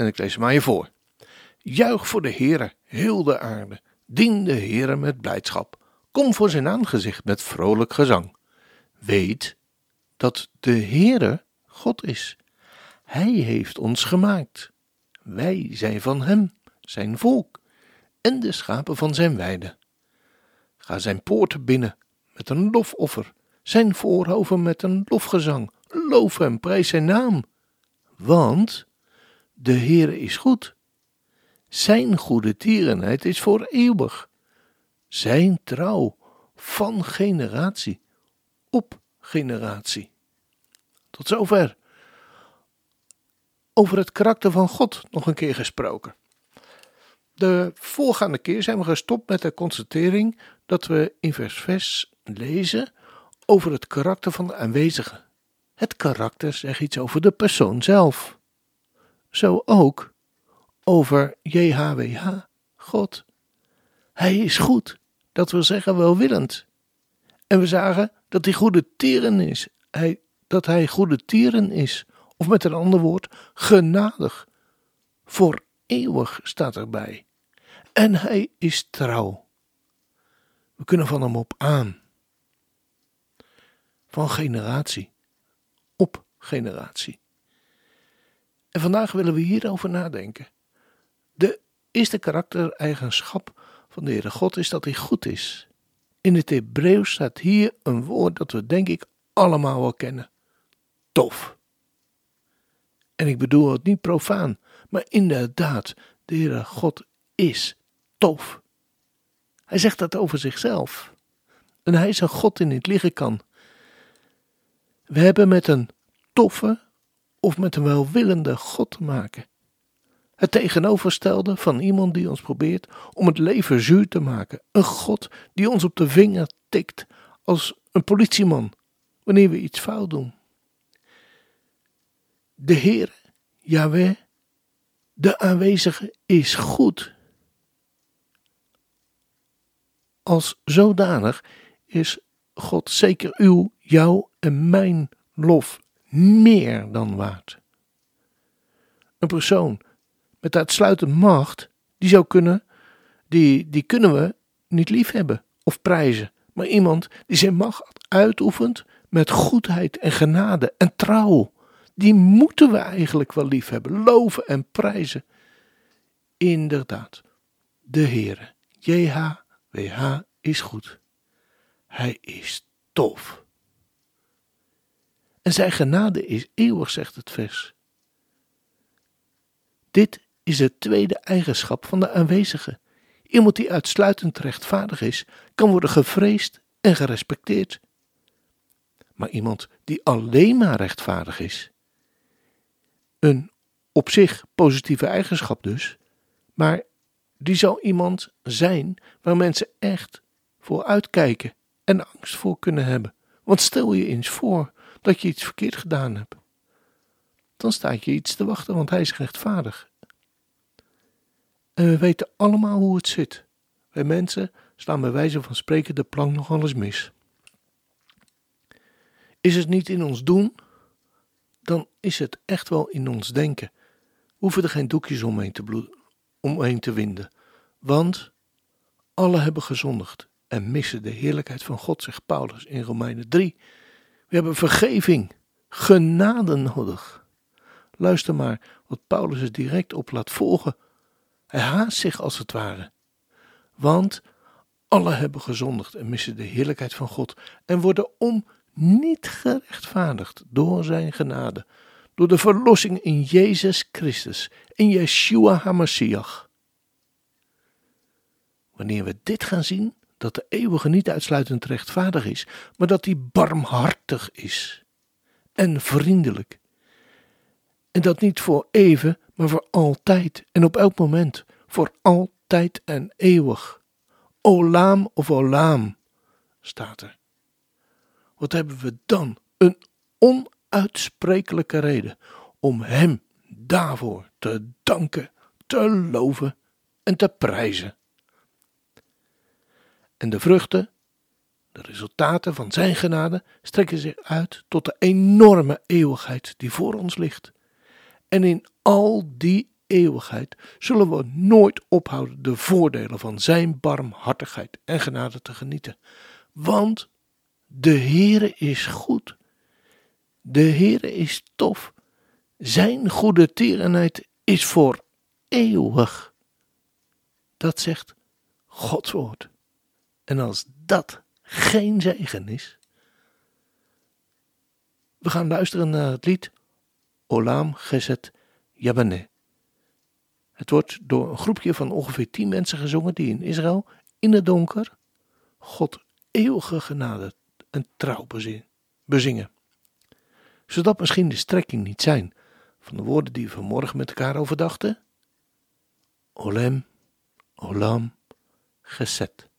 en ik lees hem aan je voor. Juich voor de Heere, heel de aarde. Dien de Heere met blijdschap. Kom voor zijn aangezicht met vrolijk gezang. Weet dat de Heere God is. Hij heeft ons gemaakt. Wij zijn van hem, zijn volk, en de schapen van zijn weide. Ga zijn poorten binnen met een lofoffer, zijn voorhoven met een lofgezang. Loof hem, prijs zijn naam. Want de Heere is goed. Zijn goede tierenheid is voor eeuwig. Zijn trouw van generatie op generatie. Tot zover. Over het karakter van God nog een keer gesproken. De voorgaande keer zijn we gestopt met de constatering dat we in vers 6 lezen over het karakter van de aanwezige. Het karakter zegt iets over de persoon zelf zo ook over JHWH, God. Hij is goed, dat wil zeggen welwillend. En we zagen dat hij goede tieren is, hij, dat hij goede tieren is, of met een ander woord, genadig. Voor eeuwig staat erbij. En hij is trouw. We kunnen van hem op aan. Van generatie op generatie. En vandaag willen we hierover nadenken. De eerste karaktereigenschap van de Heere God is dat hij goed is. In het Hebreeuws staat hier een woord dat we denk ik allemaal wel kennen. Tof. En ik bedoel het niet profaan, maar inderdaad, de Heere God is tof. Hij zegt dat over zichzelf. En hij is een God in het liggen kan. We hebben met een toffe, of met een welwillende God te maken. Het tegenovergestelde van iemand die ons probeert om het leven zuur te maken. Een God die ons op de vinger tikt als een politieman wanneer we iets fout doen. De Heer, Yahweh, de aanwezige, is goed. Als zodanig is God zeker uw, jou en mijn lof meer dan waard. Een persoon met uitsluitend macht, die zou kunnen, die, die kunnen we niet lief hebben of prijzen. Maar iemand die zijn macht uitoefent met goedheid en genade en trouw, die moeten we eigenlijk wel lief hebben, loven en prijzen. Inderdaad, de Heere, JHWH, is goed. Hij is tof. En zijn genade is eeuwig, zegt het vers. Dit is het tweede eigenschap van de aanwezige. Iemand die uitsluitend rechtvaardig is, kan worden gevreesd en gerespecteerd. Maar iemand die alleen maar rechtvaardig is, een op zich positieve eigenschap dus, maar die zou iemand zijn waar mensen echt voor uitkijken en angst voor kunnen hebben. Want stel je eens voor dat je iets verkeerd gedaan hebt. Dan staat je iets te wachten, want hij is rechtvaardig. En we weten allemaal hoe het zit. Wij mensen slaan bij wijze van spreken de plank nog alles mis. Is het niet in ons doen, dan is het echt wel in ons denken. We hoeven er geen doekjes omheen te, omheen te winden, want alle hebben gezondigd en missen de heerlijkheid van God, zegt Paulus in Romeinen 3, we hebben vergeving, genade nodig. Luister maar wat Paulus er direct op laat volgen. Hij haast zich als het ware. Want alle hebben gezondigd en missen de heerlijkheid van God en worden om niet gerechtvaardigd door zijn genade, door de verlossing in Jezus Christus, in Yeshua HaMashiach. Wanneer we dit gaan zien, dat de eeuwige niet uitsluitend rechtvaardig is, maar dat hij barmhartig is en vriendelijk. En dat niet voor even, maar voor altijd en op elk moment, voor altijd en eeuwig. Olaam of Olaam, staat er. Wat hebben we dan? Een onuitsprekelijke reden om Hem daarvoor te danken, te loven en te prijzen. En de vruchten, de resultaten van Zijn genade, strekken zich uit tot de enorme eeuwigheid die voor ons ligt. En in al die eeuwigheid zullen we nooit ophouden de voordelen van Zijn barmhartigheid en genade te genieten. Want de Heere is goed. De Heere is tof. Zijn goede tierenheid is voor eeuwig. Dat zegt Gods woord. En als dat geen zegen is. We gaan luisteren naar het lied Olam Geset Yabane. Het wordt door een groepje van ongeveer tien mensen gezongen die in Israël in het donker God eeuwige genade en trouw bezingen. Zodat misschien de strekking niet zijn van de woorden die we vanmorgen met elkaar overdachten? Olem, Olam, Geset.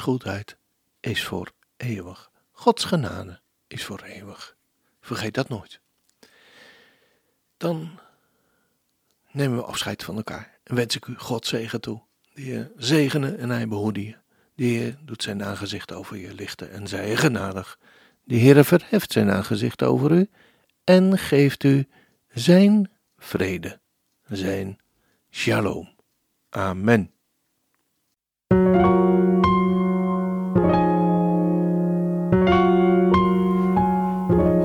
Goedheid is voor eeuwig. Gods genade is voor eeuwig. Vergeet dat nooit. Dan nemen we afscheid van elkaar en wens ik u God zegen toe. Die je zegenen en hij behoede je. Die Heer doet zijn aangezicht over je lichten en zij genadig. De Heer verheft zijn aangezicht over u en geeft u zijn vrede, zijn shalom. Amen.